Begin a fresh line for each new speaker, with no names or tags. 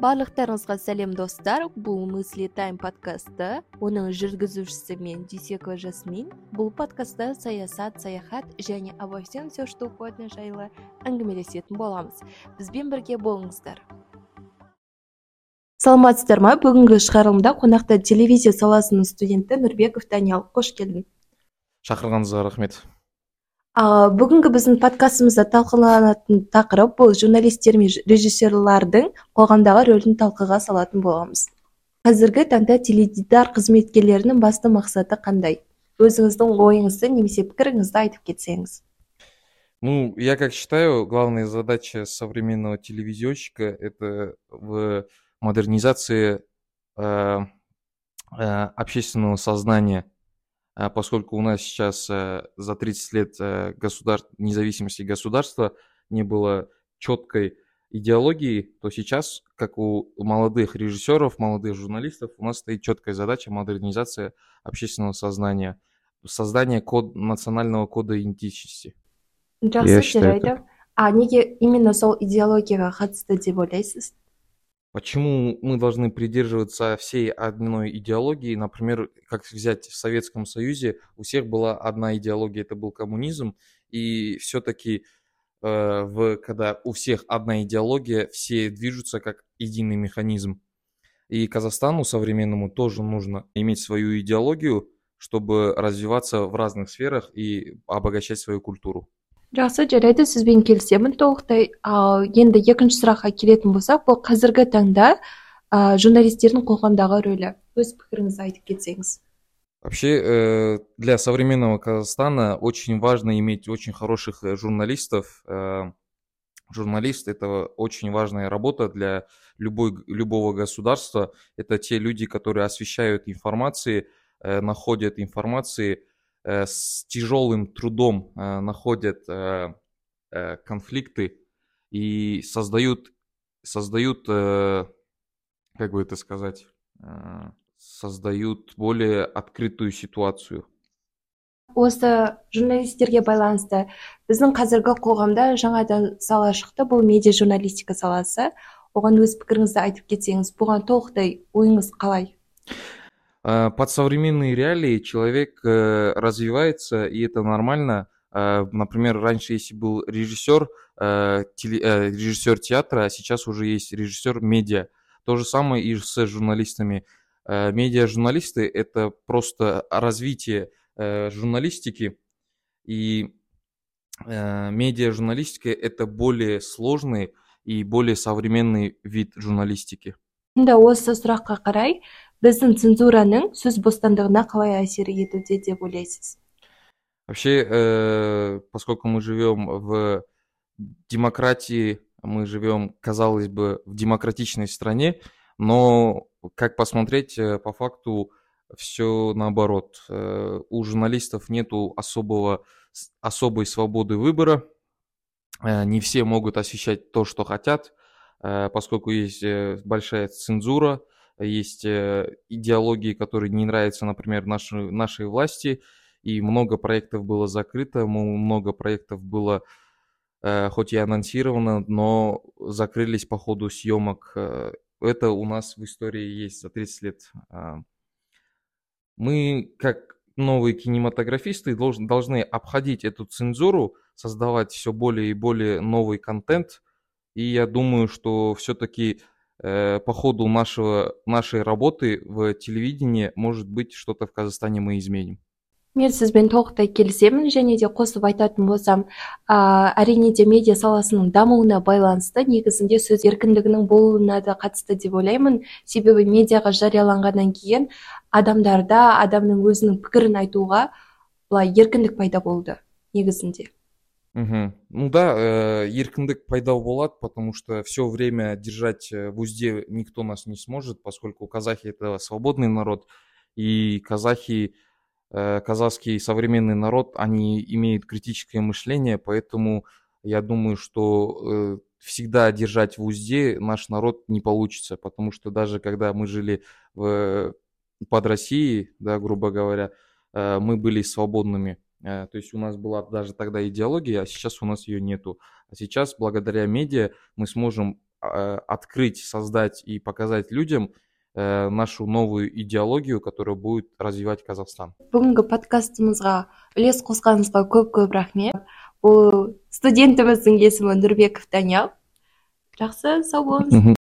барлықтарыңызға сәлем достар. Бұл мысли тайм подкасты. Оның жүргізушісі мен дүйсекова жасмин. Бұл подкастта саясат саяхат және обо всем все что угодно жайлы әңгімелесетін боламыз. Бізбен бірге болыңыздар. Саламатсыздар ма бүгінгі шығарылымда қонақта телевизия саласының студенті нұрбеков даниял қош келдің.
Шақырғаныңызға рахмет.
Бүгінгі біздің подкастымызда талқыланатын тақырып бұл журналистер мен режиссерлардың қоғамдағы рөлін талқыға салатын боламыз. Қазіргі таңда теледидар қызметкерлерінің басты мақсаты қандай? Өзіңіздің ойыңызды немесе пікіріңізді айтып кетсеңіз.
Ну я как считаю главная задача современного телевизионщика это в модернизации э, э, общественного сознания. Поскольку у нас сейчас э, за 30 лет э, государ... независимости государства не было четкой идеологии, то сейчас, как у молодых режиссеров, молодых журналистов, у нас стоит четкая задача модернизация общественного сознания, создание код, национального кода идентичности.
жақсы жарайды а неге именно сол идеологияға қатысты деп ойлайсыз
Почему мы должны придерживаться всей одной идеологии? Например, как взять в Советском Союзе, у всех была одна идеология, это был коммунизм, и все-таки э, в, когда у всех одна идеология, все движутся как единый механизм. И Казахстану современному тоже нужно иметь свою идеологию, чтобы развиваться в разных сферах и обогащать свою культуру
жақсы жарайды сізбен келісемін толықтай ал енді екінші сұраққа келетін болсақ бұл қазіргі таңда ә, журналистердің қоғамдағы рөлі өз пікіріңізді айтып кетсеңіз
Вообще, э, для современного Казахстана очень важно иметь очень хороших э, журналистов. Э, журналист – это очень важная работа для любой, любого государства. Это те люди, которые освещают информации, находят информации, Э, с тяжелым трудом э, находят э, конфликты и создают, создают, как бы это сказать, создают более открытую ситуацию.
осы журналистерге байланысты біздің қазіргі қоғамда жаңадан сала шықты бұл медиа журналистика саласы оған өз пікіріңізді айтып кетсеңіз бұған толықтай ойыңыз қалай
А, под современные реалии человек э, развивается, и это нормально. А, например, раньше, если был режиссер, э, теле, э, режиссер театра, а сейчас уже есть режиссер медиа. То же самое и с журналистами. Медиа-журналисты – это просто развитие журналистики, и медиа-журналистика – это более сложный и более современный вид журналистики.
Да, осы сұраққа қарай біздің цензураның сөз бостандығына қалай әсер етуде деп ойлайсыз?
Вообще э, поскольку мы живем в демократии мы живем казалось бы в демократичной стране но как посмотреть э, по факту все наоборот. Э, у журналистов нету особого особой свободы выбора. Э, не все могут освещать то что хотят поскольку есть большая цензура есть э, идеологии, которые не нравятся, например, нашей, нашей власти, и много проектов было закрыто, много проектов было э, хоть и анонсировано, но закрылись по ходу съемок. Э, это у нас в истории есть за 30 лет. А. Мы, как новые кинематографисты, должны обходить эту цензуру, создавать все более и более новый контент. И я думаю, что все-таки по ходу нашего, нашей работы в телевидении, может быть, что-то в Казахстане мы изменим.
мен сізбен толықтай келісемін және де қосып айтатын болсам ә, әрине де медиа саласының дамуына байланысты негізінде сөз еркіндігінің болуына да қатысты деп ойлаймын себебі медиаға жарияланғаннан кейін адамдарда адамның өзінің пікірін айтуға былай еркіндік пайда болды негізінде
Мгм. Ну да, э, еркіндік пайда болады, потому что все время держать э, в узде никто нас не сможет, поскольку казахи это свободный народ, и казахи, э, казахский современный народ, они имеют критическое мышление, поэтому я думаю, что всегда держать в узде наш народ не получится, потому что даже когда мы жили в, под Россией, да, грубо говоря, мы были свободными. Э, то есть у нас была даже тогда идеология, а сейчас у нас ее нету. А сейчас, благодаря медиа, мы сможем открыть, создать и показать людям нашу новую идеологию, которая будет развивать Казахстан.
Бүгінгі подкастымызға үлес қосқаныңызға көп көп рахмет. Бұл студентіміздің есімі Нұрбеков Даниял. Жақсы, сау болыңыз.